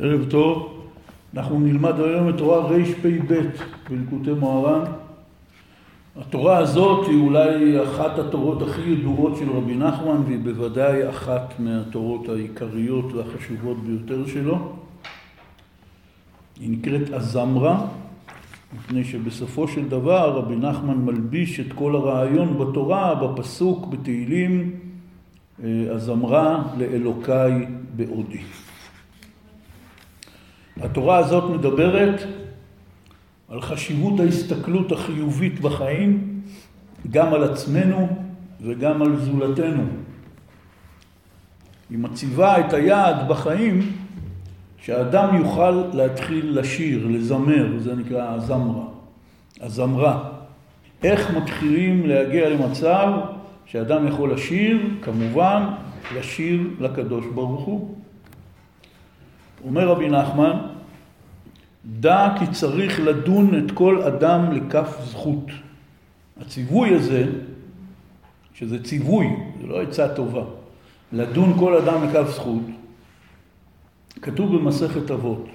ערב טוב, אנחנו נלמד היום את תורה רפ"ב בלקוטי מוהר"ן. התורה הזאת היא אולי אחת התורות הכי ידועות של רבי נחמן והיא בוודאי אחת מהתורות העיקריות והחשובות ביותר שלו. היא נקראת הזמרה, מפני שבסופו של דבר רבי נחמן מלביש את כל הרעיון בתורה, בפסוק, בתהילים, הזמרה לאלוקיי בעודי. התורה הזאת מדברת על חשיבות ההסתכלות החיובית בחיים, גם על עצמנו וגם על זולתנו. היא מציבה את היעד בחיים שאדם יוכל להתחיל לשיר, לזמר, זה נקרא הזמרה, הזמרה. איך מתחילים להגיע למצב שאדם יכול לשיר, כמובן, לשיר לקדוש ברוך הוא. אומר רבי נחמן, דע כי צריך לדון את כל אדם לכף זכות. הציווי הזה, שזה ציווי, זה לא עצה טובה, לדון כל אדם לכף זכות, כתוב במסכת אבות.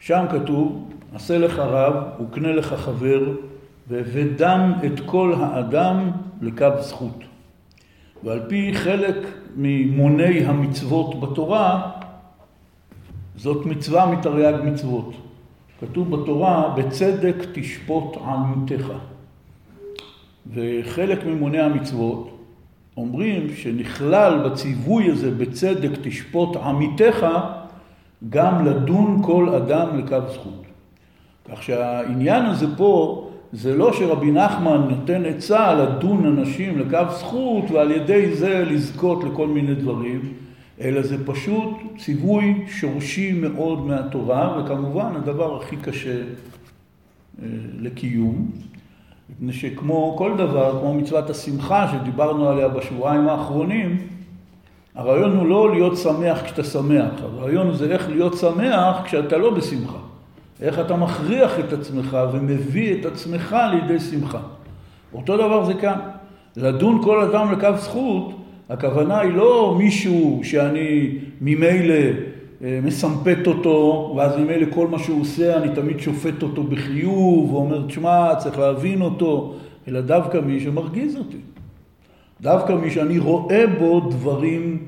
שם כתוב, עשה לך רב וקנה לך חבר ודן את כל האדם לכף זכות. ועל פי חלק ממוני המצוות בתורה, זאת מצווה מתרי"ג מצוות. כתוב בתורה, בצדק תשפוט עמיתך. וחלק ממוני המצוות אומרים שנכלל בציווי הזה, בצדק תשפוט עמיתך, גם לדון כל אדם לכף זכות. כך שהעניין הזה פה, זה לא שרבי נחמן נותן עצה לדון אנשים לכף זכות ועל ידי זה לזכות לכל מיני דברים, אלא זה פשוט ציווי שורשי מאוד מהתורה, וכמובן הדבר הכי קשה אה, לקיום, מפני שכמו כל דבר, כמו מצוות השמחה שדיברנו עליה בשבועיים האחרונים, הרעיון הוא לא להיות שמח כשאתה שמח, הרעיון זה איך להיות שמח כשאתה לא בשמחה. איך אתה מכריח את עצמך ומביא את עצמך לידי שמחה. אותו דבר זה כאן. לדון כל אדם לכף זכות, הכוונה היא לא מישהו שאני ממילא אה, מסמפת אותו, ואז ממילא כל מה שהוא עושה אני תמיד שופט אותו בחיוב, ואומר, תשמע, צריך להבין אותו, אלא דווקא מי שמרגיז אותי. דווקא מי שאני רואה בו דברים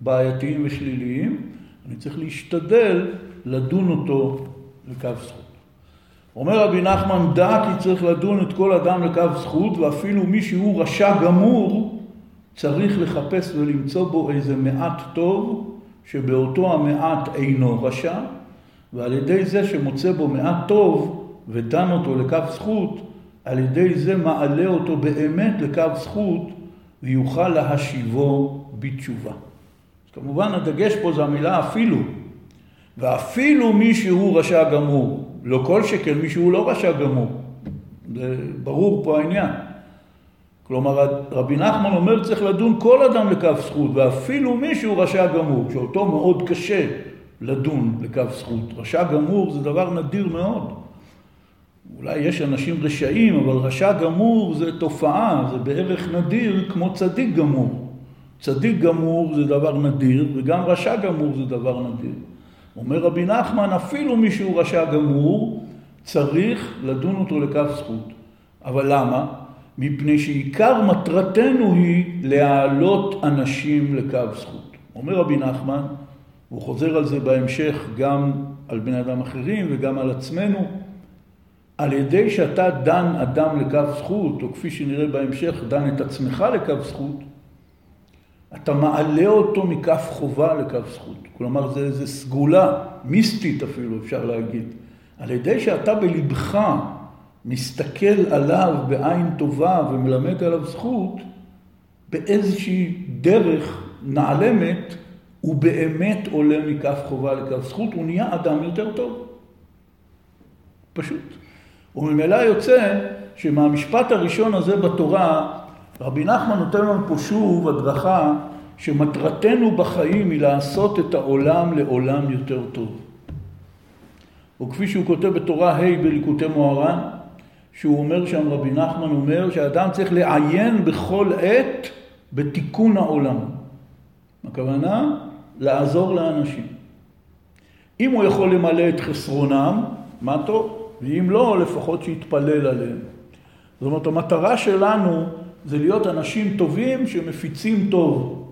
בעייתיים ושליליים, אני צריך להשתדל לדון אותו לכף זכות. אומר רבי נחמן, דע כי צריך לדון את כל אדם לכף זכות, ואפילו מי שהוא רשע גמור, צריך לחפש ולמצוא בו איזה מעט טוב, שבאותו המעט אינו רשע, ועל ידי זה שמוצא בו מעט טוב ודן אותו לכף זכות, על ידי זה מעלה אותו באמת לכף זכות ויוכל להשיבו בתשובה. אז כמובן הדגש פה זה המילה אפילו, ואפילו מי שהוא רשע גמור, לא כל שכן מי שהוא לא רשע גמור, זה ברור פה העניין. כלומר, רבי נחמן אומר צריך לדון כל אדם לכף זכות, ואפילו מי שהוא רשע גמור, שאותו מאוד קשה לדון לכף זכות. רשע גמור זה דבר נדיר מאוד. אולי יש אנשים רשעים, אבל רשע גמור זה תופעה, זה בערך נדיר כמו צדיק גמור. צדיק גמור זה דבר נדיר, וגם רשע גמור זה דבר נדיר. אומר רבי נחמן, אפילו מי שהוא רשע גמור, צריך לדון אותו לכף זכות. אבל למה? מפני שעיקר מטרתנו היא להעלות אנשים לקו זכות. אומר רבי נחמן, הוא חוזר על זה בהמשך גם על בני אדם אחרים וגם על עצמנו, על ידי שאתה דן אדם לקו זכות, או כפי שנראה בהמשך, דן את עצמך לקו זכות, אתה מעלה אותו מכף חובה לכף זכות. כלומר, זה איזו סגולה, מיסטית אפילו, אפשר להגיד. על ידי שאתה בלבך מסתכל עליו בעין טובה ומלמד עליו זכות, באיזושהי דרך נעלמת, הוא באמת עולה מכף חובה לכף זכות, הוא נהיה אדם יותר טוב. פשוט. וממילא יוצא שמהמשפט הראשון הזה בתורה, רבי נחמן נותן לנו פה שוב הדרכה שמטרתנו בחיים היא לעשות את העולם לעולם יותר טוב. וכפי שהוא כותב בתורה ה' בליקוטי מוהר"ן, שהוא אומר שם, רבי נחמן אומר, שאדם צריך לעיין בכל עת בתיקון העולם. הכוונה, לעזור לאנשים. אם הוא יכול למלא את חסרונם, מה טוב, ואם לא, לפחות שיתפלל עליהם. זאת אומרת, המטרה שלנו זה להיות אנשים טובים שמפיצים טוב.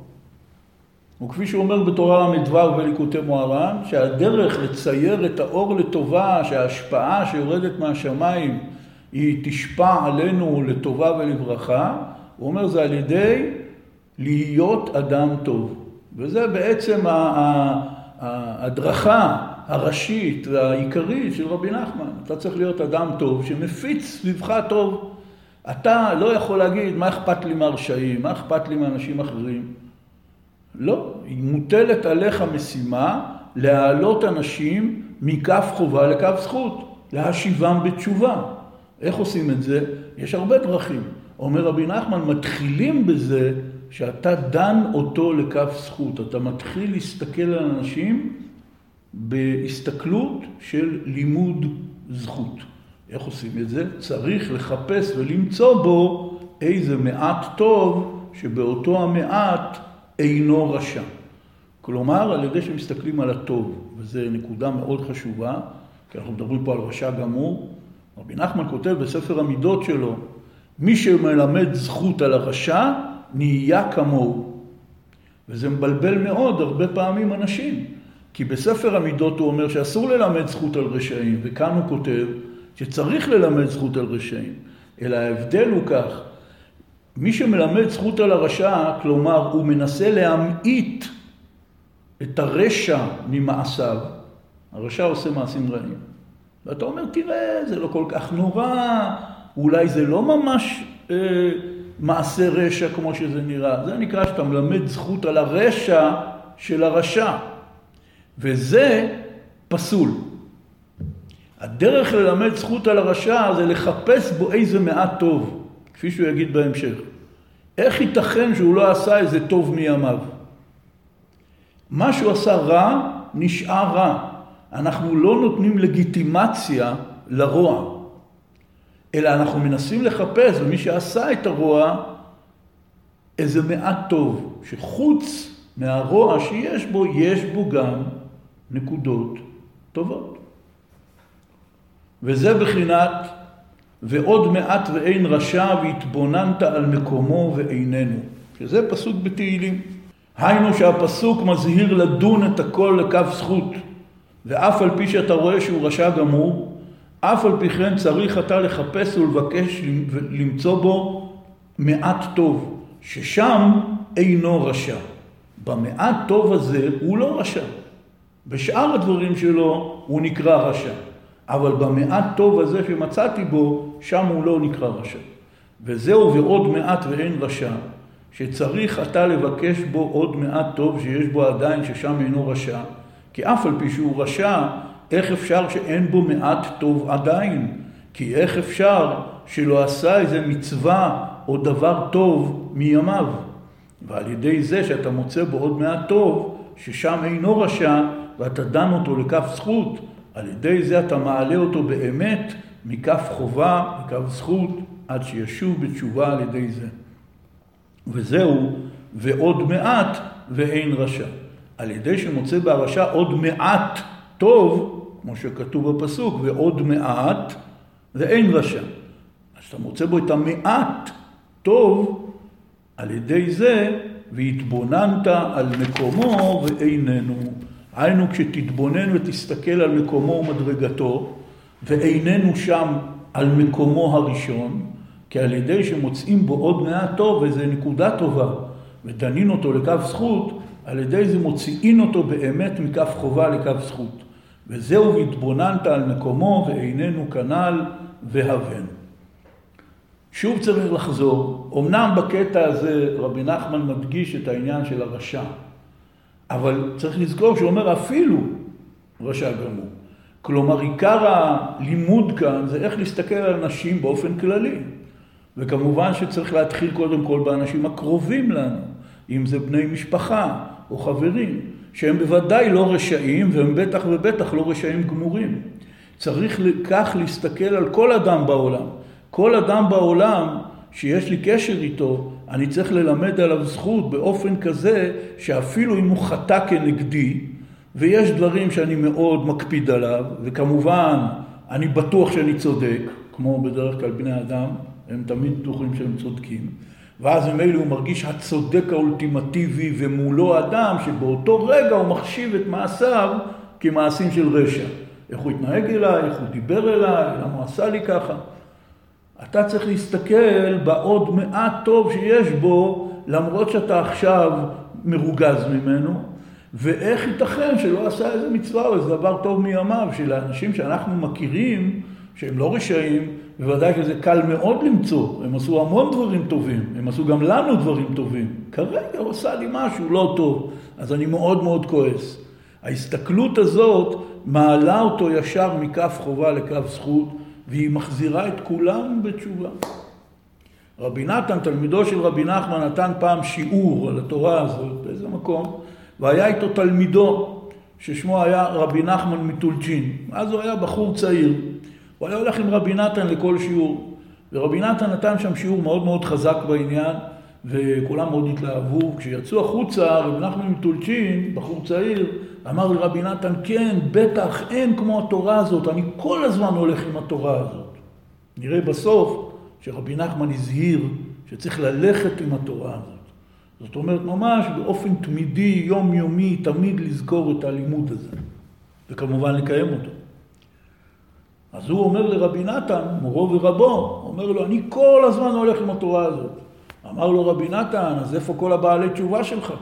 וכפי שהוא אומר בתורה ל"ו בליקוטי מוהר"ן, שהדרך לצייר את האור לטובה, שההשפעה שיורדת מהשמיים היא תשפע עלינו לטובה ולברכה, הוא אומר זה על ידי להיות אדם טוב. וזה בעצם ההדרכה הראשית והעיקרית של רבי נחמן. אתה צריך להיות אדם טוב שמפיץ סביבך טוב. אתה לא יכול להגיד, מה אכפת לי מהרשעים, מה אכפת לי מאנשים אחרים. לא, היא מוטלת עליך משימה להעלות אנשים מכף חובה לכף זכות, להשיבם בתשובה. איך עושים את זה? יש הרבה דרכים. אומר רבי נחמן, מתחילים בזה שאתה דן אותו לכף זכות. אתה מתחיל להסתכל על אנשים בהסתכלות של לימוד זכות. איך עושים את זה? צריך לחפש ולמצוא בו איזה מעט טוב שבאותו המעט אינו רשע. כלומר, על ידי שמסתכלים על הטוב, וזו נקודה מאוד חשובה, כי אנחנו מדברים פה על רשע גמור. רבי נחמן כותב בספר המידות שלו, מי שמלמד זכות על הרשע, נהיה כמוהו. וזה מבלבל מאוד הרבה פעמים אנשים. כי בספר המידות הוא אומר שאסור ללמד זכות על רשעים, וכאן הוא כותב שצריך ללמד זכות על רשעים. אלא ההבדל הוא כך, מי שמלמד זכות על הרשע, כלומר הוא מנסה להמעיט את הרשע ממעשיו, הרשע עושה מעשים רעים. ואתה אומר, תראה, זה לא כל כך נורא, אולי זה לא ממש אה, מעשה רשע כמו שזה נראה. זה נקרא שאתה מלמד זכות על הרשע של הרשע. וזה פסול. הדרך ללמד זכות על הרשע זה לחפש בו איזה מעט טוב, כפי שהוא יגיד בהמשך. איך ייתכן שהוא לא עשה איזה טוב מימיו? מה שהוא עשה רע, נשאר רע. אנחנו לא נותנים לגיטימציה לרוע, אלא אנחנו מנסים לחפש במי שעשה את הרוע איזה מעט טוב, שחוץ מהרוע שיש בו, יש בו גם נקודות טובות. וזה בחינת ועוד מעט ואין רשע והתבוננת על מקומו ואיננו, שזה פסוק בתהילים. היינו שהפסוק מזהיר לדון את הכל לכף זכות, ואף על פי שאתה רואה שהוא רשע גמור, אף על פי כן צריך אתה לחפש ולבקש למצוא בו מעט טוב, ששם אינו רשע. במעט טוב הזה הוא לא רשע. בשאר הדברים שלו הוא נקרא רשע. אבל במעט טוב הזה שמצאתי בו, שם הוא לא נקרא רשע. וזהו ועוד מעט ואין רשע, שצריך אתה לבקש בו עוד מעט טוב שיש בו עדיין ששם אינו רשע, כי אף על פי שהוא רשע, איך אפשר שאין בו מעט טוב עדיין? כי איך אפשר שלא עשה איזה מצווה או דבר טוב מימיו? ועל ידי זה שאתה מוצא בו עוד מעט טוב, ששם אינו רשע, ואתה דן אותו לכף זכות, על ידי זה אתה מעלה אותו באמת מכף חובה, מכף זכות, עד שישוב בתשובה על ידי זה. וזהו, ועוד מעט ואין רשע. על ידי שמוצא בהרשע עוד מעט טוב, כמו שכתוב בפסוק, ועוד מעט ואין רשע. אז אתה מוצא בו את המעט טוב, על ידי זה, והתבוננת על מקומו ואיננו. היינו כשתתבונן ותסתכל על מקומו ומדרגתו, ואיננו שם על מקומו הראשון, כי על ידי שמוצאים בו עוד מעט טוב, וזו נקודה טובה, ודנין אותו לכף זכות, על ידי זה מוציאין אותו באמת מכף חובה לכף זכות. וזהו והתבוננת על מקומו ואיננו כנ"ל והבן. שוב צריך לחזור, אמנם בקטע הזה רבי נחמן מדגיש את העניין של הרשע, אבל צריך לזכור שהוא אומר אפילו רשע גמור. כלומר, עיקר הלימוד כאן זה איך להסתכל על אנשים באופן כללי. וכמובן שצריך להתחיל קודם כל באנשים הקרובים לנו, אם זה בני משפחה או חברים, שהם בוודאי לא רשעים, והם בטח ובטח לא רשעים גמורים. צריך כך להסתכל על כל אדם בעולם. כל אדם בעולם שיש לי קשר איתו, אני צריך ללמד עליו זכות באופן כזה שאפילו אם הוא חטא כנגדי, ויש דברים שאני מאוד מקפיד עליו, וכמובן, אני בטוח שאני צודק, כמו בדרך כלל בני אדם, הם תמיד בטוחים שהם צודקים, ואז ממילא הוא מרגיש הצודק האולטימטיבי ומולו אדם שבאותו רגע הוא מחשיב את מעשיו כמעשים של רשע. איך הוא התנהג אליי, איך הוא דיבר אליי, למה הוא עשה לי ככה. אתה צריך להסתכל בעוד מעט טוב שיש בו, למרות שאתה עכשיו מרוגז ממנו, ואיך ייתכן שלא עשה איזה מצווה או איזה דבר טוב מימיו, שלאנשים שאנחנו מכירים, שהם לא רשעים, בוודאי שזה קל מאוד למצוא, הם עשו המון דברים טובים, הם עשו גם לנו דברים טובים. כרגע הוא עשה לי משהו לא טוב, אז אני מאוד מאוד כועס. ההסתכלות הזאת מעלה אותו ישר מכף חובה לכף זכות, והיא מחזירה את כולם בתשובה. רבי נתן, תלמידו של רבי נחמן, נתן פעם שיעור על התורה הזאת באיזה מקום, והיה איתו תלמידו, ששמו היה רבי נחמן מטולג'ין. אז הוא היה בחור צעיר. הוא היה הולך עם רבי נתן לכל שיעור. ורבי נתן נתן שם שיעור מאוד מאוד חזק בעניין, וכולם מאוד התלהבו. כשיצאו החוצה, רבי נחמן מטולצ'ין, בחור צעיר, אמר לרבי נתן, כן, בטח, אין כמו התורה הזאת, אני כל הזמן הולך עם התורה הזאת. נראה בסוף שרבי נחמן הזהיר שצריך ללכת עם התורה הזאת. זאת אומרת, ממש באופן תמידי, יומיומי, תמיד לזכור את הלימוד הזה, וכמובן לקיים אותו. אז הוא אומר לרבי נתן, מורו ורבו, אומר לו, אני כל הזמן הולך עם התורה הזאת. אמר לו רבי נתן, אז איפה כל הבעלי תשובה שלך?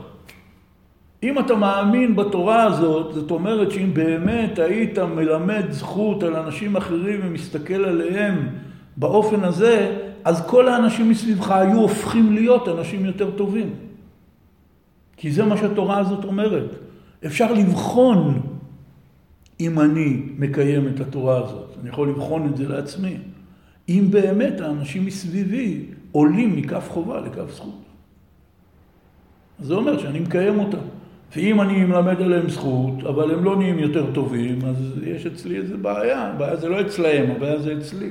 אם אתה מאמין בתורה הזאת, זאת אומרת שאם באמת היית מלמד זכות על אנשים אחרים ומסתכל עליהם באופן הזה, אז כל האנשים מסביבך היו הופכים להיות אנשים יותר טובים. כי זה מה שהתורה הזאת אומרת. אפשר לבחון אם אני מקיים את התורה הזאת. אני יכול לבחון את זה לעצמי. אם באמת האנשים מסביבי עולים מכף חובה לכף זכות. זה אומר שאני מקיים אותה. ואם אני מלמד עליהם זכות, אבל הם לא נהיים יותר טובים, אז יש אצלי איזו בעיה. הבעיה זה לא אצלהם, הבעיה זה אצלי.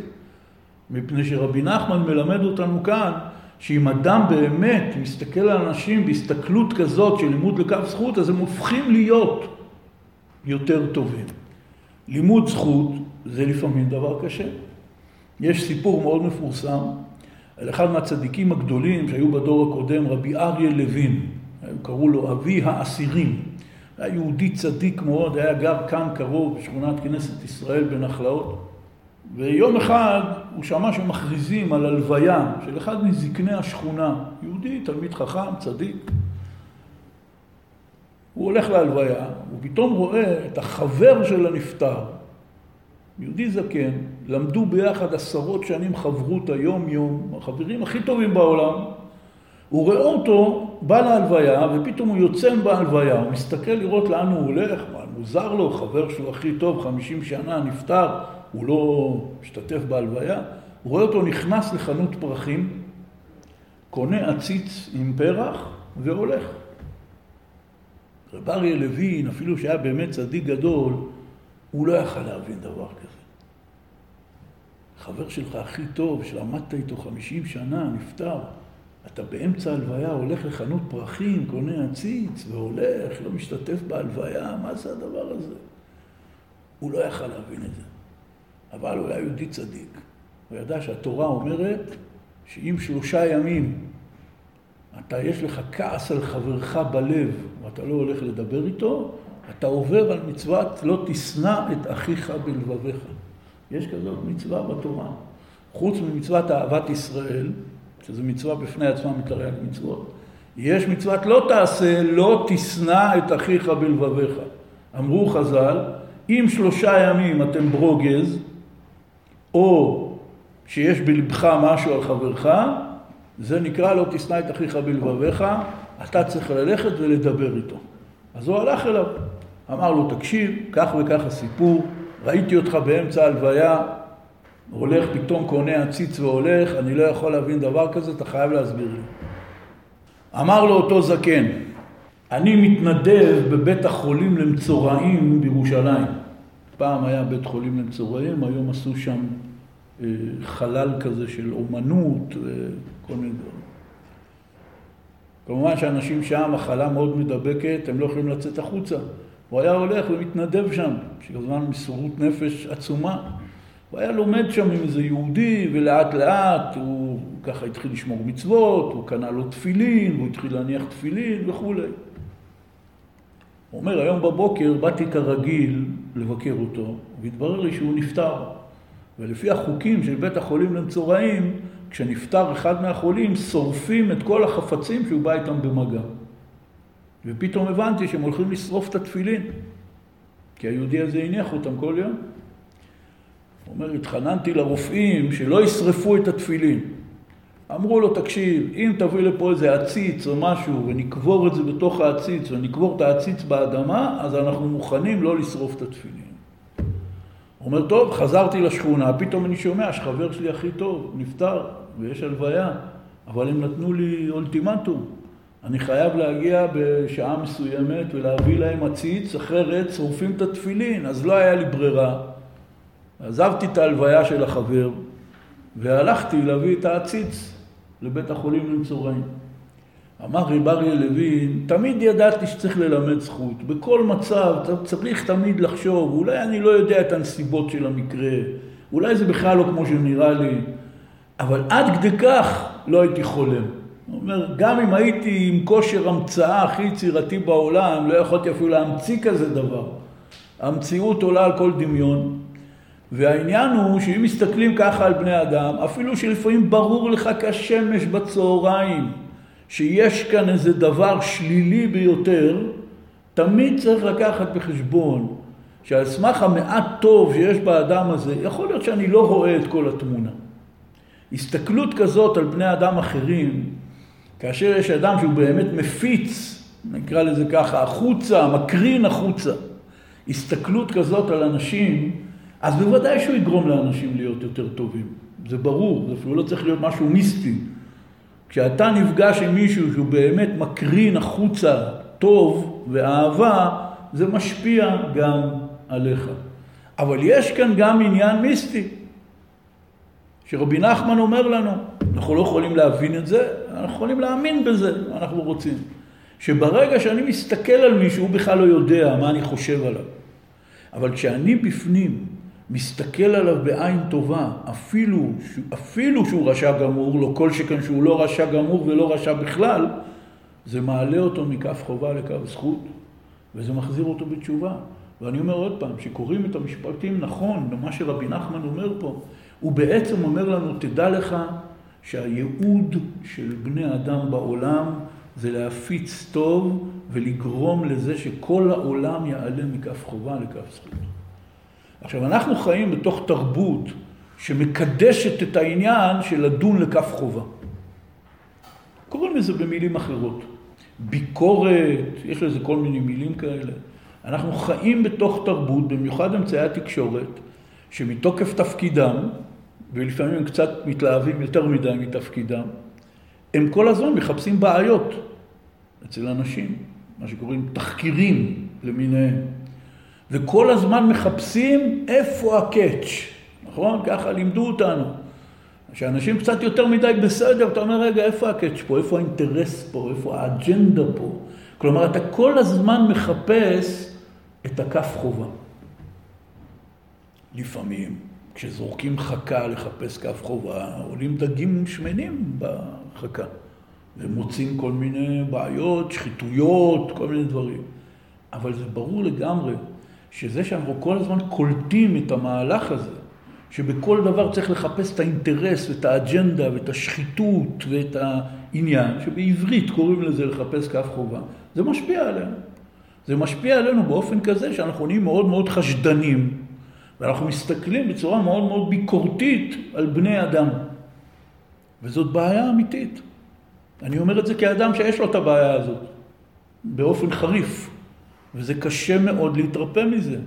מפני שרבי נחמן מלמד אותנו כאן, שאם אדם באמת מסתכל על אנשים בהסתכלות כזאת של לימוד לכף זכות, אז הם הופכים להיות יותר טובים. לימוד זכות זה לפעמים דבר קשה. יש סיפור מאוד מפורסם על אחד מהצדיקים הגדולים שהיו בדור הקודם, רבי אריה לוין. קראו לו אבי האסירים. היה יהודי צדיק מאוד, היה גר כאן קרוב, בשכונת כנסת ישראל בנחלאות. ויום אחד הוא שמע שמכריזים על הלוויה של אחד מזקני השכונה, יהודי, תלמיד חכם, צדיק. הוא הולך להלוויה, הוא פתאום רואה את החבר של הנפטר, יהודי זקן, למדו ביחד עשרות שנים חברות היום-יום, החברים הכי טובים בעולם. הוא רואה אותו, בא להלוויה, ופתאום הוא יוצא בהלוויה, הוא מסתכל לראות לאן הוא הולך, מה, מוזר לו, חבר שהוא הכי טוב, 50 שנה, נפטר, הוא לא משתתף בהלוויה. הוא רואה אותו נכנס לחנות פרחים, קונה עציץ עם פרח והולך. רב אריה לוין, אפילו שהיה באמת צדיק גדול, הוא לא יכל להבין דבר כזה. חבר שלך הכי טוב, שלמדת איתו חמישים שנה, נפטר. אתה באמצע הלוויה הולך לחנות פרחים, קונה עציץ והולך, לא משתתף בהלוויה, מה זה הדבר הזה? הוא לא יכל להבין את זה. אבל הוא היה יהודי צדיק. הוא ידע שהתורה אומרת שאם שלושה ימים אתה, יש לך כעס על חברך בלב, ואתה לא הולך לדבר איתו, אתה עובר על מצוות לא תשנא את אחיך בלבביך. יש כזאת מצווה בתורה. חוץ ממצוות אהבת ישראל, שזו מצווה בפני עצמה מתרי"ג מצוות, יש מצוות לא תעשה, לא תשנא את אחיך בלבביך. אמרו חז"ל, אם שלושה ימים אתם ברוגז, או שיש בלבך משהו על חברך, זה נקרא לא תשנא את אחיך בלבביך, אתה צריך ללכת ולדבר איתו. אז הוא הלך אליו, אמר לו, תקשיב, כך וכך הסיפור, ראיתי אותך באמצע הלוויה, הולך, פתאום קונה עציץ והולך, אני לא יכול להבין דבר כזה, אתה חייב להסביר לי. אמר לו אותו זקן, אני מתנדב בבית החולים למצורעים בירושלים. פעם היה בית חולים למצורעים, היום עשו שם אה, חלל כזה של אומנות וכל מיני דברים. כמובן שאנשים שם, מחלה מאוד מדבקת, הם לא יכולים לצאת החוצה. הוא היה הולך ומתנדב שם, שכמובן מסירות נפש עצומה. הוא היה לומד שם עם איזה יהודי, ולאט לאט הוא ככה התחיל לשמור מצוות, הוא קנה לו תפילין, והוא התחיל להניח תפילין וכולי. הוא אומר, היום בבוקר באתי כרגיל לבקר אותו, והתברר לי שהוא נפטר. ולפי החוקים של בית החולים למצורעים, כשנפטר אחד מהחולים, שורפים את כל החפצים שהוא בא איתם במגע. ופתאום הבנתי שהם הולכים לשרוף את התפילין, כי היהודי הזה הניח אותם כל יום. הוא אומר, התחננתי לרופאים שלא ישרפו את התפילין. אמרו לו, תקשיב, אם תביא לפה איזה עציץ או משהו ונקבור את זה בתוך העציץ ונקבור את העציץ באדמה, אז אנחנו מוכנים לא לשרוף את התפילין. הוא אומר, טוב, חזרתי לשכונה, פתאום אני שומע שחבר שלי הכי טוב נפטר ויש הלוויה, אבל הם נתנו לי אולטימטום. אני חייב להגיע בשעה מסוימת ולהביא להם עציץ, אחרת שורפים את התפילין, אז לא היה לי ברירה. עזבתי את ההלוויה של החבר והלכתי להביא את העציץ לבית החולים למצורעים. אמר רב אריה לוין, תמיד ידעתי שצריך ללמד זכות. בכל מצב צריך תמיד לחשוב, אולי אני לא יודע את הנסיבות של המקרה, אולי זה בכלל לא כמו שנראה לי, אבל עד כדי כך לא הייתי חולם. הוא אומר, גם אם הייתי עם כושר המצאה הכי יצירתי בעולם, לא יכולתי אפילו להמציא כזה דבר. המציאות עולה על כל דמיון, והעניין הוא שאם מסתכלים ככה על בני אדם, אפילו שלפעמים ברור לך כשמש בצהריים, שיש כאן איזה דבר שלילי ביותר, תמיד צריך לקחת בחשבון שעל סמך המעט טוב שיש באדם הזה, יכול להיות שאני לא רואה את כל התמונה. הסתכלות כזאת על בני אדם אחרים, כאשר יש אדם שהוא באמת מפיץ, נקרא לזה ככה, החוצה, מקרין החוצה, הסתכלות כזאת על אנשים, אז בוודאי שהוא יגרום לאנשים להיות יותר טובים. זה ברור, זה אפילו לא צריך להיות משהו מיסטי. כשאתה נפגש עם מישהו שהוא באמת מקרין החוצה טוב ואהבה, זה משפיע גם עליך. אבל יש כאן גם עניין מיסטי, שרבי נחמן אומר לנו, אנחנו לא יכולים להבין את זה, אנחנו יכולים להאמין בזה, אנחנו רוצים. שברגע שאני מסתכל על מישהו, הוא בכלל לא יודע מה אני חושב עליו. אבל כשאני בפנים מסתכל עליו בעין טובה, אפילו, אפילו שהוא רשע גמור, לא כל שכן שהוא לא רשע גמור ולא רשע בכלל, זה מעלה אותו מכף חובה לכף זכות, וזה מחזיר אותו בתשובה. ואני אומר עוד פעם, שקוראים את המשפטים נכון, במה שרבי נחמן אומר פה, הוא בעצם אומר לנו, תדע לך שהייעוד של בני אדם בעולם זה להפיץ טוב ולגרום לזה שכל העולם יעלה מכף חובה לכף זכות. עכשיו, אנחנו חיים בתוך תרבות שמקדשת את העניין של לדון לכף חובה. קוראים לזה במילים אחרות. ביקורת, יש לזה כל מיני מילים כאלה. אנחנו חיים בתוך תרבות, במיוחד אמצעי התקשורת, שמתוקף תפקידם, ולפעמים הם קצת מתלהבים יותר מדי מתפקידם, הם כל הזמן מחפשים בעיות אצל אנשים, מה שקוראים תחקירים למיניהם. וכל הזמן מחפשים איפה ה catch, נכון? ככה לימדו אותנו. שאנשים קצת יותר מדי בסדר, אתה אומר, רגע, איפה ה catch פה? איפה האינטרס פה? איפה האג'נדה פה? כלומר, אתה כל הזמן מחפש את הכף חובה. לפעמים, כשזורקים חכה לחפש כף חובה, עולים דגים שמנים בחכה, ומוצאים כל מיני בעיות, שחיתויות, כל מיני דברים. אבל זה ברור לגמרי שזה שאנחנו כל הזמן קולטים את המהלך הזה, שבכל דבר צריך לחפש את האינטרס ואת האג'נדה ואת השחיתות ואת העניין, שבעברית קוראים לזה לחפש כף חובה, זה משפיע עלינו. זה משפיע עלינו באופן כזה שאנחנו נהיים מאוד מאוד חשדנים, ואנחנו מסתכלים בצורה מאוד מאוד ביקורתית על בני אדם. וזאת בעיה אמיתית. אני אומר את זה כאדם שיש לו את הבעיה הזאת, באופן חריף. וזה קשה מאוד להתרפא מזה.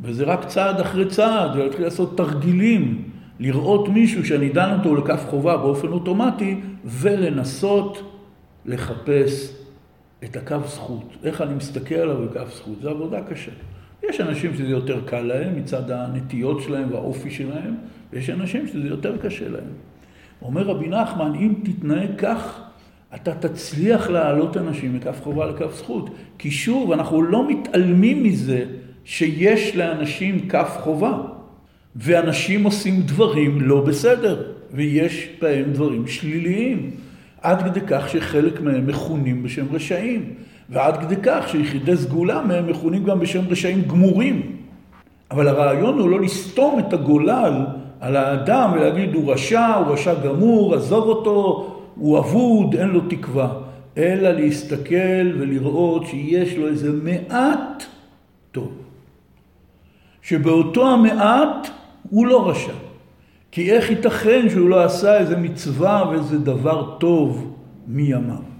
וזה רק צעד אחרי צעד, ולהתחיל לעשות תרגילים, לראות מישהו שאני דן אותו לכף חובה באופן אוטומטי, ולנסות לחפש את הקו זכות. איך אני מסתכל עליו בכף זכות. זו עבודה קשה. יש אנשים שזה יותר קל להם מצד הנטיות שלהם והאופי שלהם, ויש אנשים שזה יותר קשה להם. אומר רבי נחמן, אם תתנהג כך, אתה תצליח להעלות אנשים מכף חובה לכף זכות. כי שוב, אנחנו לא מתעלמים מזה שיש לאנשים כף חובה, ואנשים עושים דברים לא בסדר, ויש בהם דברים שליליים, עד כדי כך שחלק מהם מכונים בשם רשעים, ועד כדי כך שיחידי סגולה מהם מכונים גם בשם רשעים גמורים. אבל הרעיון הוא לא לסתום את הגולל על האדם ולהגיד הוא רשע, הוא רשע גמור, עזוב אותו, הוא אבוד, אין לו תקווה. אלא להסתכל ולראות שיש לו איזה מעט טוב. שבאותו המעט הוא לא רשע. כי איך ייתכן שהוא לא עשה איזה מצווה ואיזה דבר טוב מימיו.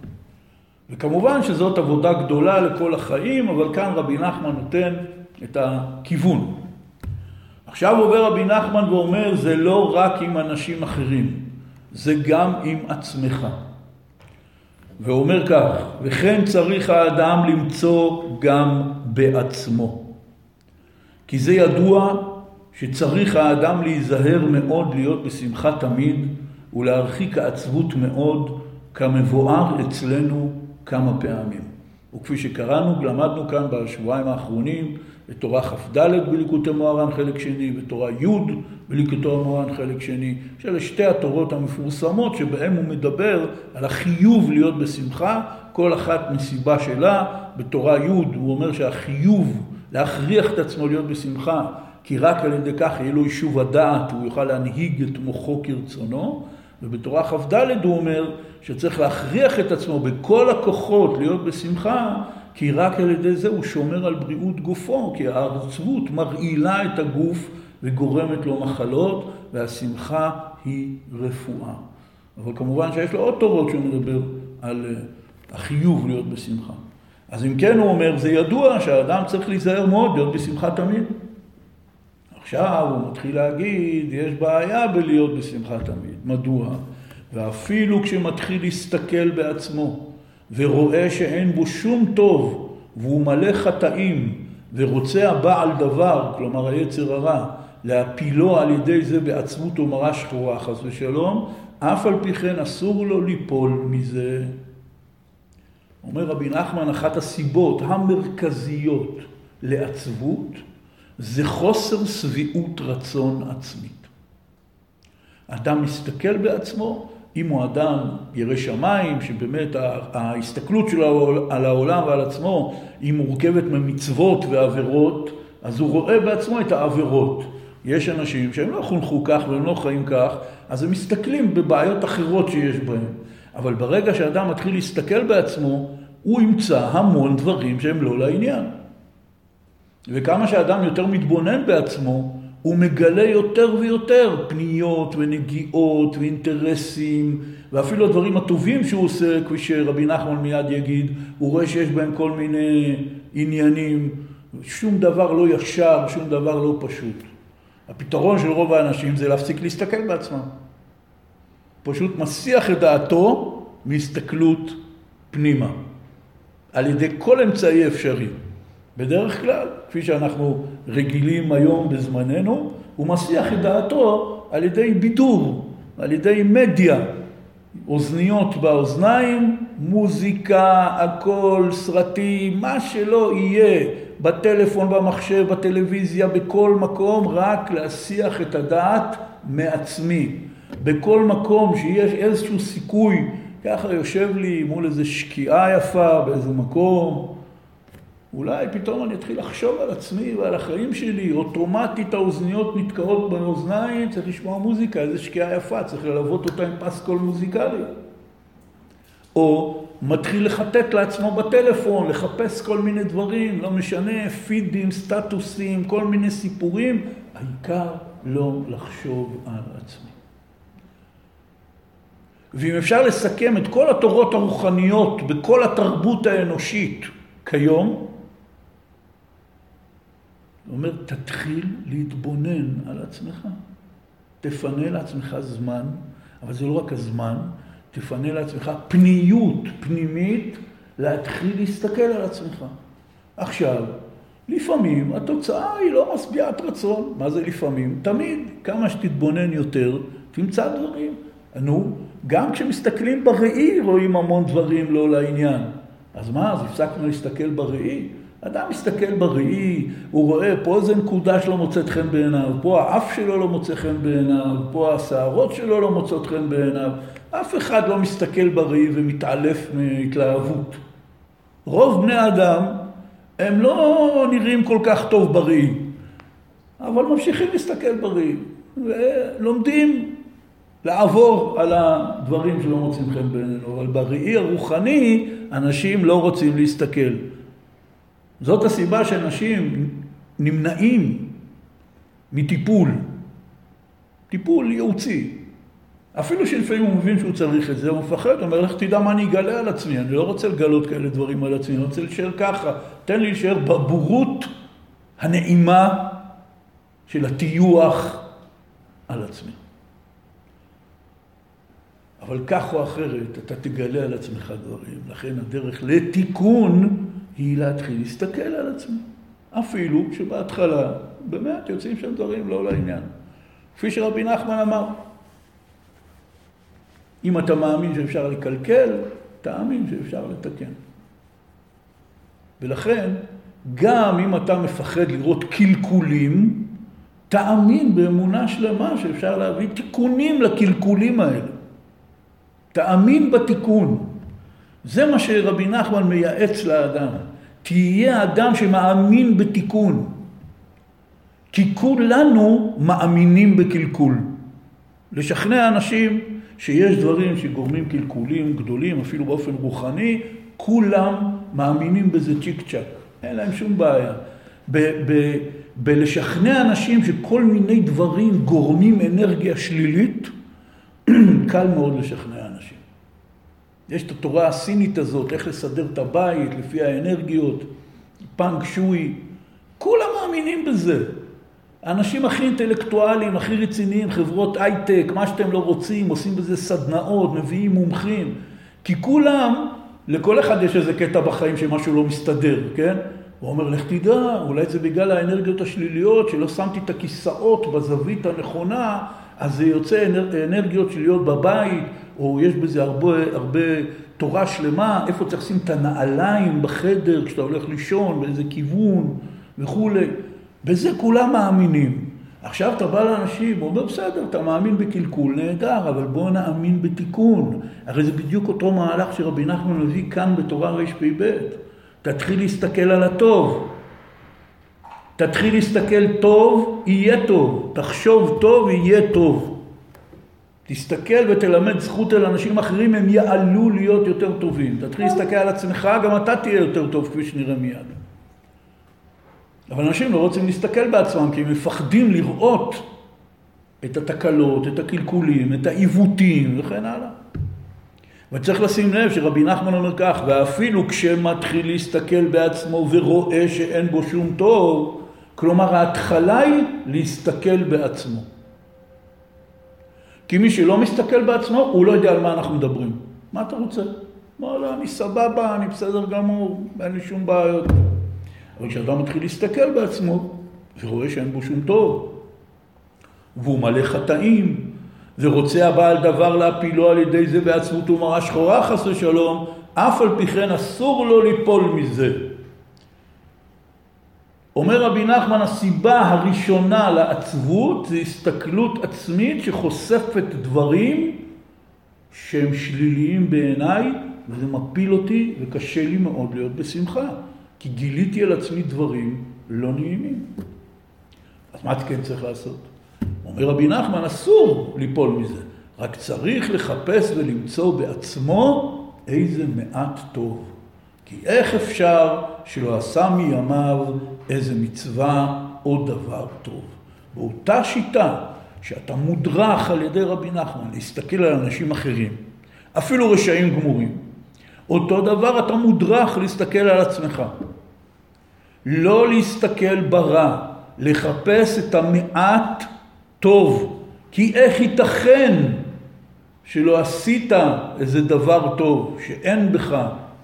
וכמובן שזאת עבודה גדולה לכל החיים, אבל כאן רבי נחמן נותן את הכיוון. עכשיו עובר רבי נחמן ואומר, זה לא רק עם אנשים אחרים, זה גם עם עצמך. ואומר כך, וכן צריך האדם למצוא גם בעצמו. כי זה ידוע שצריך האדם להיזהר מאוד להיות בשמחה תמיד ולהרחיק העצבות מאוד כמבואר אצלנו כמה פעמים. וכפי שקראנו, למדנו כאן בשבועיים האחרונים את תורה כ"ד בליקוטי מוהר"ן חלק שני ותורה י' בליקוטי מוהר"ן חלק שני, שאלה שתי התורות המפורסמות שבהן הוא מדבר על החיוב להיות בשמחה, כל אחת מסיבה שלה. בתורה י' הוא אומר שהחיוב להכריח את עצמו להיות בשמחה, כי רק על ידי כך יהיה לו יישוב הדעת, הוא יוכל להנהיג את מוחו כרצונו. ובתורה כ"ד הוא אומר שצריך להכריח את עצמו בכל הכוחות להיות בשמחה, כי רק על ידי זה הוא שומר על בריאות גופו, כי העצבות מרעילה את הגוף וגורמת לו מחלות, והשמחה היא רפואה. אבל כמובן שיש לו עוד תורות שהוא מדבר על אה, החיוב להיות בשמחה. אז אם כן הוא אומר, זה ידוע שהאדם צריך להיזהר מאוד להיות בשמחה תמיד. עכשיו הוא מתחיל להגיד, יש בעיה בלהיות בשמחה תמיד. מדוע? ואפילו כשמתחיל להסתכל בעצמו ורואה שאין בו שום טוב והוא מלא חטאים ורוצה הבעל דבר, כלומר היצר הרע, להפילו על ידי זה בעצמות ומרה שחורה, חס ושלום, אף על פי כן אסור לו ליפול מזה. אומר רבי נחמן, אחת הסיבות המרכזיות לעצבות זה חוסר שביעות רצון עצמית. אדם מסתכל בעצמו, אם הוא אדם ירא שמיים, שבאמת ההסתכלות שלו על העולם ועל עצמו היא מורכבת ממצוות ועבירות, אז הוא רואה בעצמו את העבירות. יש אנשים שהם לא חונכו כך והם לא חיים כך, אז הם מסתכלים בבעיות אחרות שיש בהם. אבל ברגע שאדם מתחיל להסתכל בעצמו, הוא ימצא המון דברים שהם לא לעניין. וכמה שאדם יותר מתבונן בעצמו, הוא מגלה יותר ויותר פניות ונגיעות ואינטרסים, ואפילו הדברים הטובים שהוא עושה, כפי שרבי נחמן מיד יגיד, הוא רואה שיש בהם כל מיני עניינים, שום דבר לא ישר, שום דבר לא פשוט. הפתרון של רוב האנשים זה להפסיק להסתכל בעצמם. פשוט מסיח את דעתו מהסתכלות פנימה, על ידי כל אמצעי אפשרי. בדרך כלל, כפי שאנחנו רגילים היום בזמננו, הוא מסיח את דעתו על ידי בידור, על ידי מדיה, אוזניות באוזניים, מוזיקה, הכל, סרטים, מה שלא יהיה, בטלפון, במחשב, בטלוויזיה, בכל מקום, רק להסיח את הדעת מעצמי. בכל מקום שיש איזשהו סיכוי, ככה יושב לי מול איזו שקיעה יפה באיזה מקום, אולי פתאום אני אתחיל לחשוב על עצמי ועל החיים שלי, אוטומטית האוזניות נתקעות באוזניים, צריך לשמוע מוזיקה, איזה שקיעה יפה, צריך ללוות אותה עם פסקול מוזיקלי. או מתחיל לחטט לעצמו בטלפון, לחפש כל מיני דברים, לא משנה, פידים, סטטוסים, כל מיני סיפורים, העיקר לא לחשוב על עצמי. ואם אפשר לסכם את כל התורות הרוחניות בכל התרבות האנושית כיום, הוא אומר, תתחיל להתבונן על עצמך. תפנה לעצמך זמן, אבל זה לא רק הזמן, תפנה לעצמך פניות פנימית להתחיל להסתכל על עצמך. עכשיו, לפעמים התוצאה היא לא משביעת רצון. מה זה לפעמים? תמיד, כמה שתתבונן יותר, תמצא דברים. נו, גם כשמסתכלים בראי רואים המון דברים לא לעניין. אז מה, אז הפסקנו להסתכל בראי? אדם מסתכל בראי, הוא רואה פה איזה נקודה שלא מוצאת חן בעיניו, פה האף שלו לא מוצא חן בעיניו, פה השערות שלו לא מוצאות חן בעיניו. אף אחד לא מסתכל בראי ומתעלף מהתלהבות. רוב בני אדם הם לא נראים כל כך טוב בראי, אבל ממשיכים להסתכל בראי, ולומדים לעבור על הדברים שלא מוצאים חן בעינינו, אבל בראי הרוחני אנשים לא רוצים להסתכל. זאת הסיבה שאנשים נמנעים מטיפול, טיפול ייעוצי. אפילו שלפעמים הוא מבין שהוא צריך את זה, הוא מפחד, הוא אומר, לך תדע מה אני אגלה על עצמי, אני לא רוצה לגלות כאלה דברים על עצמי, אני רוצה להישאר ככה, תן לי להישאר בבורות הנעימה של הטיוח על עצמי. אבל כך או אחרת, אתה תגלה על עצמך דברים. לכן הדרך לתיקון היא להתחיל להסתכל על עצמי. אפילו שבהתחלה באמת יוצאים שם דברים לא לעניין. כפי שרבי נחמן אמר, אם אתה מאמין שאפשר לקלקל, תאמין שאפשר לתקן. ולכן, גם אם אתה מפחד לראות קלקולים, תאמין באמונה שלמה שאפשר להביא תיקונים לקלקולים האלה. תאמין בתיקון. זה מה שרבי נחמן מייעץ לאדם. תהיה אדם שמאמין בתיקון. כי כולנו מאמינים בקלקול. לשכנע אנשים שיש דברים שגורמים קלקולים גדולים, אפילו באופן רוחני, כולם מאמינים בזה צ'יק צ'אק. אין להם שום בעיה. ב- ב- בלשכנע אנשים שכל מיני דברים גורמים אנרגיה שלילית, קל מאוד לשכנע. יש את התורה הסינית הזאת, איך לסדר את הבית לפי האנרגיות, פנג שואי, כולם מאמינים בזה. האנשים הכי אינטלקטואליים, הכי רציניים, חברות הייטק, מה שאתם לא רוצים, עושים בזה סדנאות, מביאים מומחים. כי כולם, לכל אחד יש איזה קטע בחיים שמשהו לא מסתדר, כן? הוא אומר, לך תדע, אולי זה בגלל האנרגיות השליליות, שלא שמתי את הכיסאות בזווית הנכונה, אז זה יוצא אנרגיות שליליות בבית, או יש בזה הרבה, הרבה תורה שלמה, איפה צריך לשים את הנעליים בחדר כשאתה הולך לישון, באיזה כיוון וכולי. בזה כולם מאמינים. עכשיו אתה בא לאנשים, הוא אומר, בסדר, אתה מאמין בקלקול, נהדר, אבל בוא נאמין בתיקון. הרי זה בדיוק אותו מהלך שרבי נחמן מביא כאן בתורה רפ"ב. תתחיל להסתכל על הטוב. תתחיל להסתכל טוב, יהיה טוב. תחשוב טוב, יהיה טוב. תסתכל ותלמד זכות אל אנשים אחרים, הם יעלו להיות יותר טובים. תתחיל להסתכל על עצמך, גם אתה תהיה יותר טוב, כפי שנראה מיד. אבל אנשים לא רוצים להסתכל בעצמם, כי הם מפחדים לראות את התקלות, את הקלקולים, את העיוותים וכן הלאה. וצריך לשים לב שרבי נחמן אומר כך, ואפילו כשמתחיל להסתכל בעצמו ורואה שאין בו שום טוב, כלומר ההתחלה היא להסתכל בעצמו. כי מי שלא מסתכל בעצמו, הוא לא יודע על מה אנחנו מדברים. מה אתה רוצה? וואלה, אני סבבה, אני בסדר גמור, אין לי שום בעיות. אבל כשאדם מתחיל להסתכל בעצמו, ורואה שאין בו שום טוב, והוא מלא חטאים, ורוצה הבעל דבר להפילו על ידי זה בעצמות ומראה שחורה חס ושלום, אף על פי כן אסור לו ליפול מזה. אומר רבי נחמן, הסיבה הראשונה לעצבות זה הסתכלות עצמית שחושפת דברים שהם שליליים בעיניי, וזה מפיל אותי וקשה לי מאוד להיות בשמחה, כי גיליתי על עצמי דברים לא נעימים. אז מה כן צריך לעשות? אומר רבי נחמן, אסור ליפול מזה, רק צריך לחפש ולמצוא בעצמו איזה מעט טוב. כי איך אפשר שלא עשה מימיו איזה מצווה או דבר טוב. באותה שיטה שאתה מודרך על ידי רבי נחמן להסתכל על אנשים אחרים, אפילו רשעים גמורים, אותו דבר אתה מודרך להסתכל על עצמך. לא להסתכל ברע, לחפש את המעט טוב, כי איך ייתכן שלא עשית איזה דבר טוב, שאין בך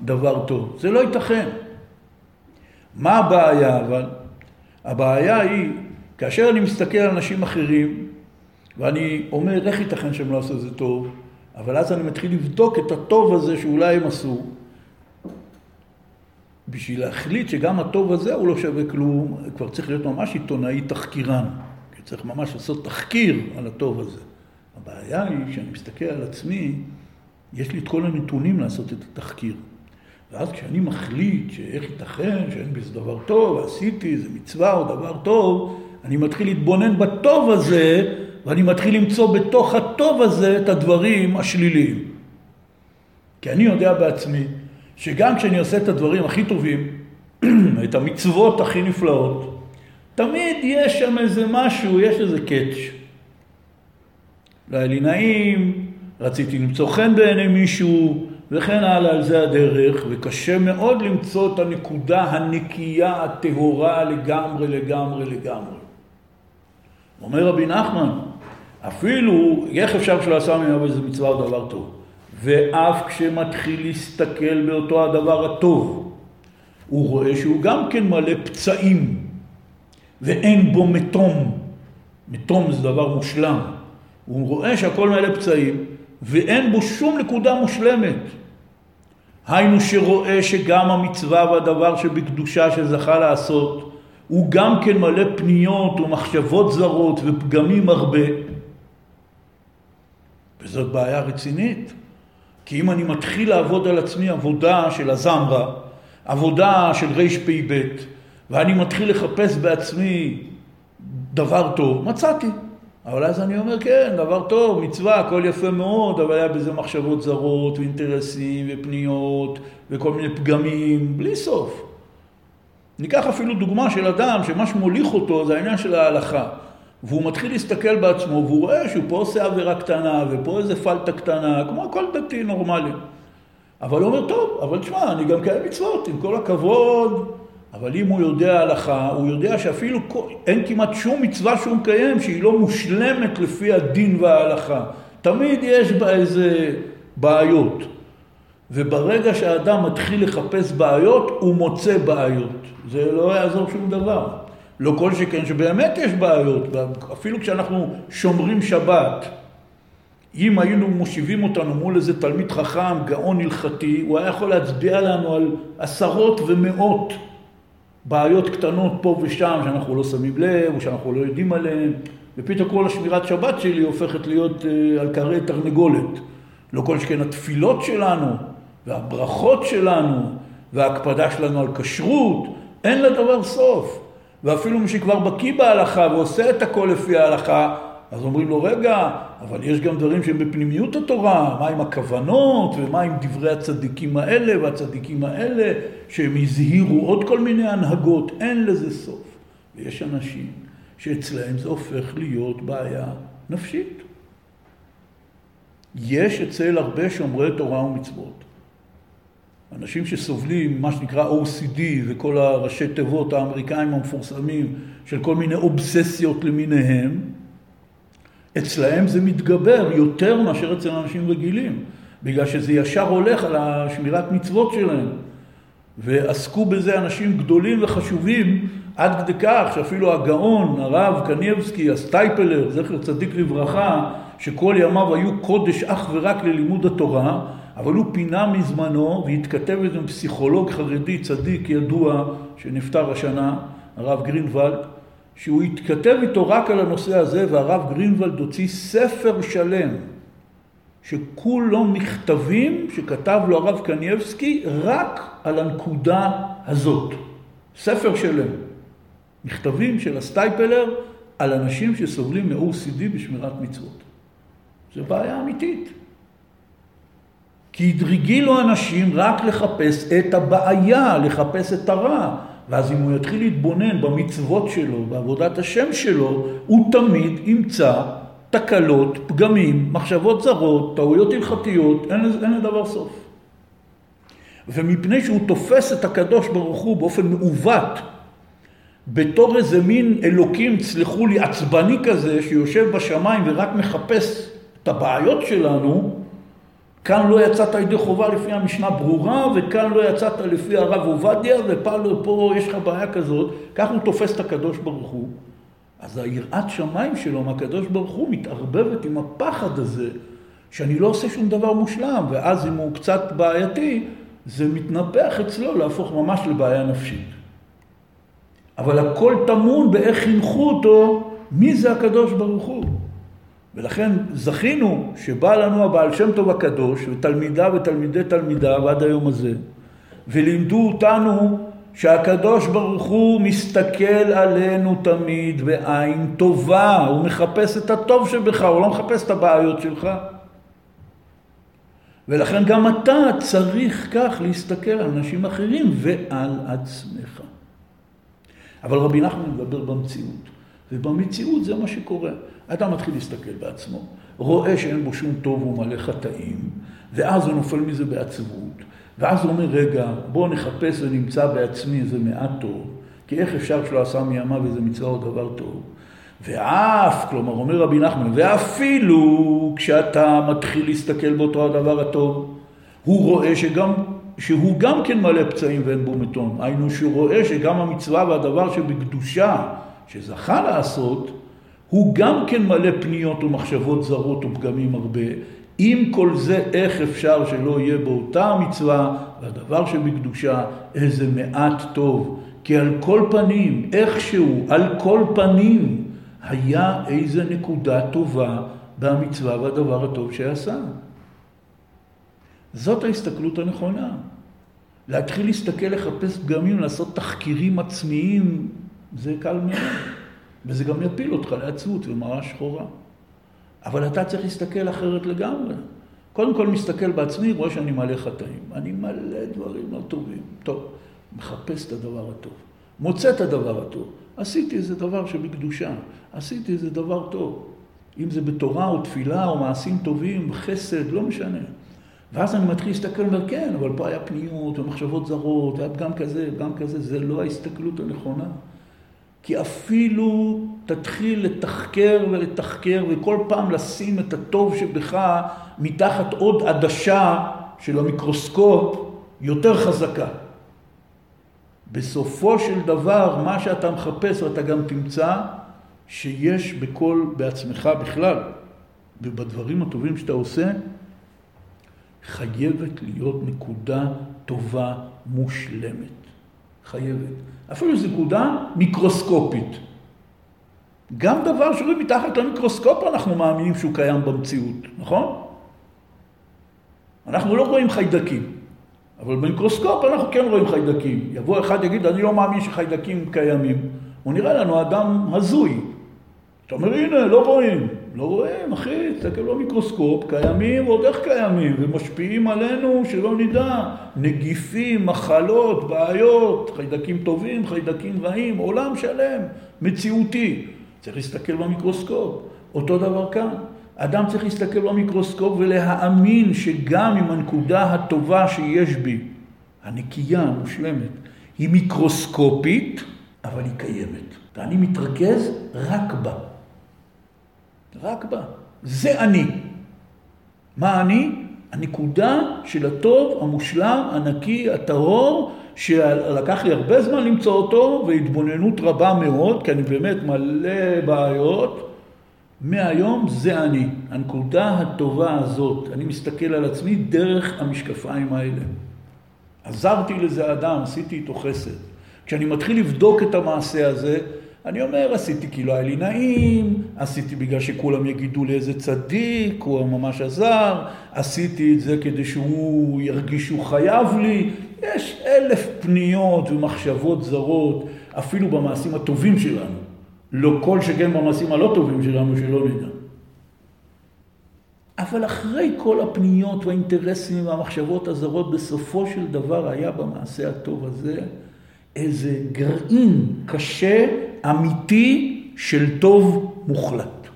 דבר טוב? זה לא ייתכן. מה הבעיה אבל? הבעיה היא, כאשר אני מסתכל על אנשים אחרים, ואני אומר, איך ייתכן שהם לא עשו את זה טוב? אבל אז אני מתחיל לבדוק את הטוב הזה שאולי הם עשו. בשביל להחליט שגם הטוב הזה הוא לא שווה כלום, כבר צריך להיות ממש עיתונאי תחקירן. כי צריך ממש לעשות תחקיר על הטוב הזה. הבעיה היא שאני מסתכל על עצמי, יש לי את כל הנתונים לעשות את התחקיר. ואז כשאני מחליט שאיך ייתכן שאין בזה דבר טוב, עשיתי איזה מצווה או דבר טוב, אני מתחיל להתבונן בטוב הזה, ואני מתחיל למצוא בתוך הטוב הזה את הדברים השליליים. כי אני יודע בעצמי שגם כשאני עושה את הדברים הכי טובים, את המצוות הכי נפלאות, תמיד יש שם איזה משהו, יש איזה קאץ'. לא היה לי נעים, רציתי למצוא חן בעיני מישהו, וכן הלאה, על זה הדרך, וקשה מאוד למצוא את הנקודה הנקייה, הטהורה לגמרי, לגמרי, לגמרי. אומר רבי נחמן, אפילו, איך אפשר שלא עשה ממנו איזה מצווה או דבר טוב? ואף כשמתחיל להסתכל באותו הדבר הטוב, הוא רואה שהוא גם כן מלא פצעים, ואין בו מתום. מתום זה דבר מושלם. הוא רואה שהכל מלא פצעים, ואין בו שום נקודה מושלמת. היינו שרואה שגם המצווה והדבר שבקדושה שזכה לעשות, הוא גם כן מלא פניות ומחשבות זרות ופגמים הרבה. וזאת בעיה רצינית. כי אם אני מתחיל לעבוד על עצמי עבודה של הזמרה, עבודה של רפ"ב, ואני מתחיל לחפש בעצמי דבר טוב, מצאתי. אבל אז אני אומר, כן, דבר טוב, מצווה, הכל יפה מאוד, אבל היה בזה מחשבות זרות, ואינטרסים, ופניות, וכל מיני פגמים, בלי סוף. ניקח אפילו דוגמה של אדם שמה שמוליך אותו זה העניין של ההלכה. והוא מתחיל להסתכל בעצמו, והוא רואה שהוא פה עושה עבירה קטנה, ופה איזה פלטה קטנה, כמו כל דתי נורמלי. אבל הוא אומר, טוב, אבל תשמע, אני גם קיים מצוות, עם כל הכבוד. אבל אם הוא יודע הלכה, הוא יודע שאפילו אין כמעט שום מצווה שהוא מקיים שהיא לא מושלמת לפי הדין וההלכה. תמיד יש בה איזה בעיות. וברגע שהאדם מתחיל לחפש בעיות, הוא מוצא בעיות. זה לא יעזור שום דבר. לא כל שכן שבאמת יש בעיות, אפילו כשאנחנו שומרים שבת, אם היינו מושיבים אותנו מול איזה תלמיד חכם, גאון הלכתי, הוא היה יכול להצביע לנו על עשרות ומאות בעיות קטנות פה ושם שאנחנו לא שמים לב, או שאנחנו לא יודעים עליהן, ופתאום כל השמירת שבת שלי הופכת להיות uh, על קרי תרנגולת. לא כל שכן התפילות שלנו, והברכות שלנו, וההקפדה שלנו על כשרות, אין לדבר סוף. ואפילו מי שכבר בקיא בהלכה ועושה את הכל לפי ההלכה, אז אומרים לו, רגע, אבל יש גם דברים שהם בפנימיות התורה, מה עם הכוונות, ומה עם דברי הצדיקים האלה והצדיקים האלה, שהם הזהירו עוד כל מיני הנהגות, אין לזה סוף. ויש אנשים שאצלהם זה הופך להיות בעיה נפשית. יש אצל הרבה שומרי תורה ומצוות אנשים שסובלים מה שנקרא OCD וכל הראשי תיבות האמריקאים המפורסמים של כל מיני אובססיות למיניהם, אצלהם זה מתגבר יותר מאשר אצל אנשים רגילים, בגלל שזה ישר הולך על השמירת מצוות שלהם. ועסקו בזה אנשים גדולים וחשובים עד כדי כך שאפילו הגאון, הרב קניבסקי, הסטייפלר, זכר צדיק לברכה, שכל ימיו היו קודש אך ורק ללימוד התורה, אבל הוא פינה מזמנו והתכתב עם פסיכולוג חרדי צדיק ידוע שנפטר השנה, הרב גרינוולד, שהוא התכתב איתו רק על הנושא הזה, והרב גרינוולד הוציא ספר שלם, שכולו מכתבים שכתב לו הרב קנייבסקי רק על הנקודה הזאת. ספר שלם. מכתבים של הסטייפלר על אנשים שסובלים מ-OCD בשמירת מצוות. זו בעיה אמיתית. כי הדרגילו אנשים רק לחפש את הבעיה, לחפש את הרע. ואז אם הוא יתחיל להתבונן במצוות שלו, בעבודת השם שלו, הוא תמיד ימצא תקלות, פגמים, מחשבות זרות, טעויות הלכתיות, אין, אין לדבר סוף. ומפני שהוא תופס את הקדוש ברוך הוא באופן מעוות, בתור איזה מין אלוקים, סלחו לי, עצבני כזה, שיושב בשמיים ורק מחפש את הבעיות שלנו, כאן לא יצאת ידי חובה לפי המשנה ברורה, וכאן לא יצאת לפי הרב עובדיה, ופה פה יש לך בעיה כזאת, כך הוא תופס את הקדוש ברוך הוא, אז היראת שמיים שלו מהקדוש ברוך הוא מתערבבת עם הפחד הזה, שאני לא עושה שום דבר מושלם, ואז אם הוא קצת בעייתי, זה מתנפח אצלו להפוך ממש לבעיה נפשית. אבל הכל טמון באיך חינכו אותו, מי זה הקדוש ברוך הוא. ולכן זכינו שבא לנו הבעל שם טוב הקדוש, ותלמידיו ותלמידי תלמידיו עד היום הזה, ולימדו אותנו שהקדוש ברוך הוא מסתכל עלינו תמיד בעין טובה, הוא מחפש את הטוב שבך, הוא לא מחפש את הבעיות שלך. ולכן גם אתה צריך כך להסתכל על אנשים אחרים ועל עצמך. אבל רבי נחמן מדבר במציאות, ובמציאות זה מה שקורה. אדם מתחיל להסתכל בעצמו, רואה שאין בו שום טוב והוא מלא חטאים, ואז הוא נופל מזה בעצבות, ואז הוא אומר, רגע, בואו נחפש ונמצא בעצמי איזה מעט טוב, כי איך אפשר שלא עשה מימיו איזה מצווה או דבר טוב? ואף, כלומר, אומר רבי נחמן, ואפילו כשאתה מתחיל להסתכל באותו הדבר הטוב, הוא רואה שגם, שהוא גם כן מלא פצעים ואין בו מתון. היינו שהוא רואה שגם המצווה והדבר שבקדושה, שזכה לעשות, הוא גם כן מלא פניות ומחשבות זרות ופגמים הרבה. עם כל זה, איך אפשר שלא יהיה באותה המצווה והדבר שבקדושה איזה מעט טוב? כי על כל פנים, איכשהו, על כל פנים, היה איזה נקודה טובה במצווה והדבר הטוב שעשה. זאת ההסתכלות הנכונה. להתחיל להסתכל, לחפש פגמים, לעשות תחקירים עצמיים, זה קל מאוד. וזה גם יפיל אותך לעצבות ומראה שחורה. אבל אתה צריך להסתכל אחרת לגמרי. קודם כל מסתכל בעצמי, רואה שאני מלא חטאים. אני מלא דברים לא טובים. טוב, מחפש את הדבר הטוב. מוצא את הדבר הטוב. עשיתי איזה דבר שבקדושה, עשיתי איזה דבר טוב. אם זה בתורה או תפילה או מעשים טובים, חסד, לא משנה. ואז אני מתחיל להסתכל ואומר, כן, אבל פה היה פניות ומחשבות זרות, היה פגם כזה, פגם כזה, זה לא ההסתכלות הנכונה. כי אפילו תתחיל לתחקר ולתחקר וכל פעם לשים את הטוב שבך מתחת עוד עדשה של המיקרוסקופ יותר חזקה. בסופו של דבר, מה שאתה מחפש ואתה גם תמצא, שיש בכל, בעצמך בכלל, ובדברים הטובים שאתה עושה, חייבת להיות נקודה טובה מושלמת. חייבת. אפילו זו נקודה מיקרוסקופית. גם דבר שרואים מתחת למיקרוסקופ אנחנו מאמינים שהוא קיים במציאות, נכון? אנחנו לא רואים חיידקים. אבל במיקרוסקופ אנחנו כן רואים חיידקים. יבוא אחד יגיד, אני לא מאמין שחיידקים קיימים. הוא נראה לנו אדם הזוי. אתה אומר, הנה, לא רואים. לא רואים, אחי, תסתכל במיקרוסקופ, קיימים ועוד איך קיימים, ומשפיעים עלינו שלא נדע. נגיפים, מחלות, בעיות, חיידקים טובים, חיידקים רעים, עולם שלם, מציאותי. צריך להסתכל במיקרוסקופ. אותו דבר כאן. אדם צריך להסתכל במיקרוסקופ ולהאמין שגם אם הנקודה הטובה שיש בי, הנקייה, המושלמת, היא מיקרוסקופית, אבל היא קיימת. ואני מתרכז רק בה. רק בה. זה אני. מה אני? הנקודה של הטוב, המושלם, הנקי, הטהור, שלקח לי הרבה זמן למצוא אותו, והתבוננות רבה מאוד, כי אני באמת מלא בעיות. מהיום זה אני. הנקודה הטובה הזאת, אני מסתכל על עצמי דרך המשקפיים האלה. עזרתי לזה אדם, עשיתי איתו חסד. כשאני מתחיל לבדוק את המעשה הזה, אני אומר, עשיתי כי לא היה לי נעים, עשיתי בגלל שכולם יגידו לי איזה צדיק, הוא ממש עזר, עשיתי את זה כדי שהוא ירגיש שהוא חייב לי. יש אלף פניות ומחשבות זרות, אפילו במעשים הטובים שלנו. לא כל שכן במעשים הלא טובים שלנו, שלא נדע. אבל אחרי כל הפניות והאינטרסים והמחשבות הזרות, בסופו של דבר היה במעשה הטוב הזה איזה גרעין קשה, אמיתי, של טוב מוחלט.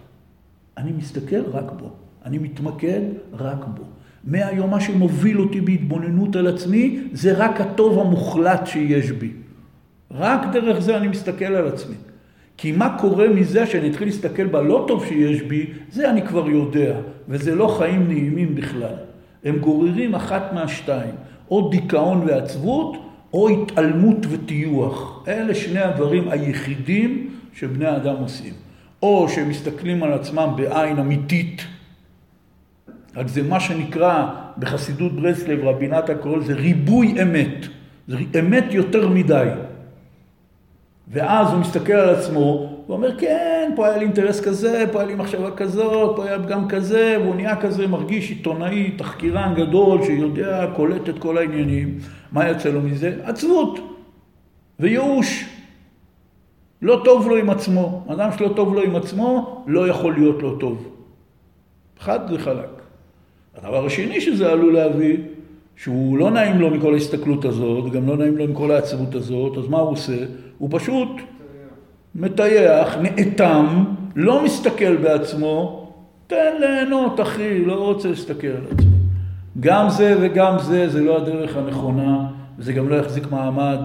אני מסתכל רק בו, אני מתמקד רק בו. מהיום מה שמוביל אותי בהתבוננות על עצמי, זה רק הטוב המוחלט שיש בי. רק דרך זה אני מסתכל על עצמי. כי מה קורה מזה שאני אתחיל להסתכל בלא טוב שיש בי, זה אני כבר יודע, וזה לא חיים נעימים בכלל. הם גוררים אחת מהשתיים, או דיכאון ועצבות, או התעלמות וטיוח. אלה שני הדברים היחידים שבני אדם עושים. או שהם מסתכלים על עצמם בעין אמיתית, רק זה מה שנקרא בחסידות ברסלב, רבי נתן קורא לזה ריבוי אמת. זה אמת יותר מדי. ואז הוא מסתכל על עצמו, הוא אומר, כן, פה היה לי אינטרס כזה, פה היה לי מחשבה כזאת, פה היה פגם כזה, והוא נהיה כזה מרגיש עיתונאי, תחקירן גדול, שיודע, קולט את כל העניינים. מה יוצא לו מזה? עצבות וייאוש. לא טוב לו עם עצמו. אדם שלא טוב לו עם עצמו, לא יכול להיות לו טוב. חד וחלק. הדבר השני שזה עלול להביא, שהוא לא נעים לו מכל ההסתכלות הזאת, גם לא נעים לו מכל העצבות הזאת, אז מה הוא עושה? הוא פשוט מטייח, נאטם, לא מסתכל בעצמו, תן ליהנות אחי, לא רוצה להסתכל על עצמו. גם זה וגם זה, זה לא הדרך הנכונה, וזה גם לא יחזיק מעמד.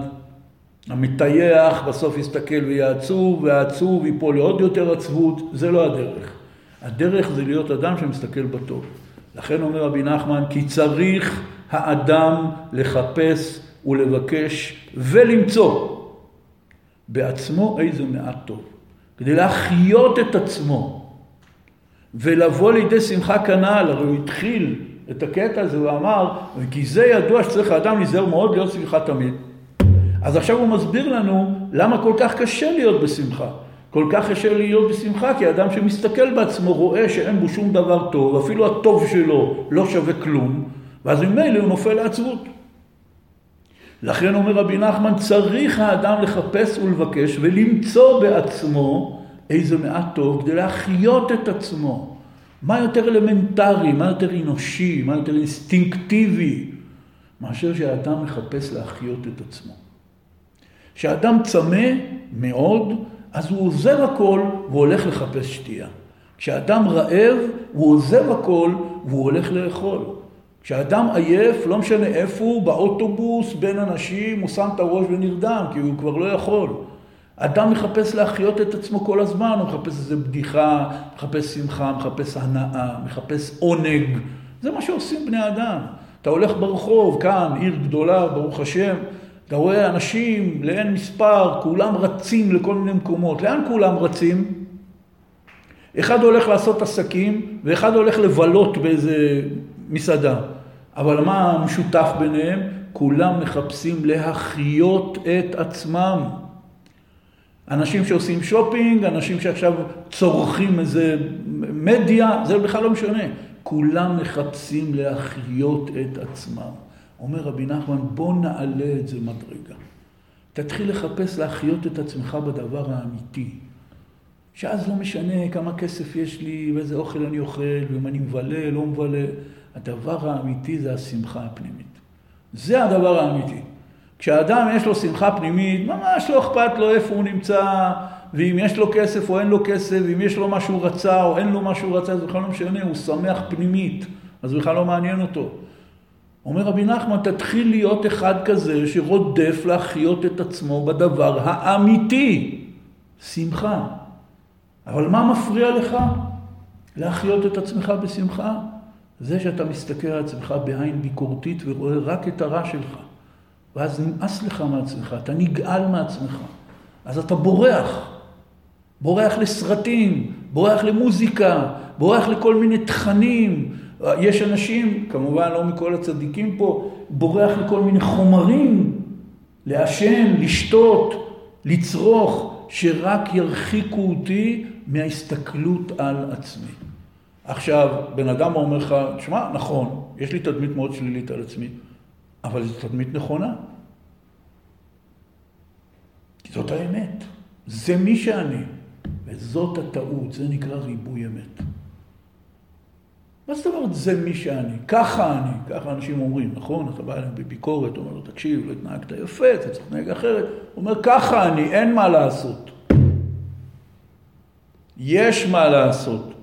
המטייח בסוף יסתכל ויהיה עצוב, והעצוב ייפול לעוד יותר עצבות, זה לא הדרך. הדרך זה להיות אדם שמסתכל בטוב. לכן אומר רבי נחמן, כי צריך האדם לחפש ולבקש ולמצוא בעצמו איזה מעט טוב. כדי להחיות את עצמו ולבוא לידי שמחה כנ"ל, הרי הוא התחיל את הקטע הזה, הוא אמר, כי זה ידוע שצריך האדם להיזהר מאוד להיות שמחה תמיד. אז עכשיו הוא מסביר לנו למה כל כך קשה להיות בשמחה. כל כך קשה להיות בשמחה, כי אדם שמסתכל בעצמו רואה שאין בו שום דבר טוב, אפילו הטוב שלו לא שווה כלום, ואז ממילא הוא נופל לעצבות. לכן אומר רבי נחמן, צריך האדם לחפש ולבקש ולמצוא בעצמו איזה מעט טוב כדי להחיות את עצמו. מה יותר אלמנטרי, מה יותר אנושי, מה יותר אינסטינקטיבי, מאשר שהאדם מחפש להחיות את עצמו. כשאדם צמא מאוד, אז הוא עוזב הכל והוא הולך לחפש שתייה. כשאדם רעב, הוא עוזב הכל והוא הולך לאכול. כשאדם עייף, לא משנה איפה הוא, באוטובוס, בין אנשים, הוא שם את הראש ונרדם, כי הוא כבר לא יכול. אדם מחפש להחיות את עצמו כל הזמן, הוא מחפש איזה בדיחה, מחפש שמחה, מחפש הנאה, מחפש עונג. זה מה שעושים בני אדם. אתה הולך ברחוב, כאן, עיר גדולה, ברוך השם, אתה רואה אנשים לאין מספר, כולם רצים לכל מיני מקומות. לאן כולם רצים? אחד הולך לעשות עסקים, ואחד הולך לבלות באיזה מסעדה. אבל מה המשותף ביניהם? כולם מחפשים להחיות את עצמם. אנשים שעושים שופינג, אנשים שעכשיו צורכים איזה מדיה, זה בכלל לא משנה. כולם מחפשים להחיות את עצמם. אומר רבי נחמן, בוא נעלה את זה מדרגה. תתחיל לחפש להחיות את עצמך בדבר האמיתי. שאז לא משנה כמה כסף יש לי, ואיזה אוכל אני אוכל, ואם אני מבלה, לא מבלה. הדבר האמיתי זה השמחה הפנימית. זה הדבר האמיתי. כשאדם יש לו שמחה פנימית, ממש לא אכפת לו איפה הוא נמצא, ואם יש לו כסף או אין לו כסף, ואם יש לו מה שהוא רצה או אין לו מה שהוא רצה, זה בכלל לא משנה, הוא שמח פנימית, אז בכלל לא מעניין אותו. אומר רבי נחמן, תתחיל להיות אחד כזה שרודף להחיות את עצמו בדבר האמיתי, שמחה. אבל מה מפריע לך להחיות את עצמך בשמחה? זה שאתה מסתכל על עצמך בעין ביקורתית ורואה רק את הרע שלך. ואז נמאס לך מעצמך, אתה נגעל מעצמך. אז אתה בורח. בורח לסרטים, בורח למוזיקה, בורח לכל מיני תכנים. יש אנשים, כמובן לא מכל הצדיקים פה, בורח לכל מיני חומרים, לעשן, לשתות, לצרוך, שרק ירחיקו אותי מההסתכלות על עצמי. עכשיו, בן אדם אומר לך, תשמע, נכון, יש לי תדמית מאוד שלילית על עצמי, אבל זו תדמית נכונה. כי זאת האמת. זה מי שאני. וזאת הטעות, זה נקרא ריבוי אמת. מה זאת אומרת זה מי שאני? ככה אני, ככה אנשים אומרים, נכון? אתה בא אליהם בביקורת, אומר לו, תקשיב, לא התנהגת יפה, אתה צריך להתנהג אחרת. הוא אומר, ככה אני, אין מה לעשות. יש מה לעשות.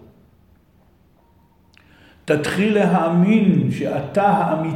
תתחיל להאמין שאתה האמיתי.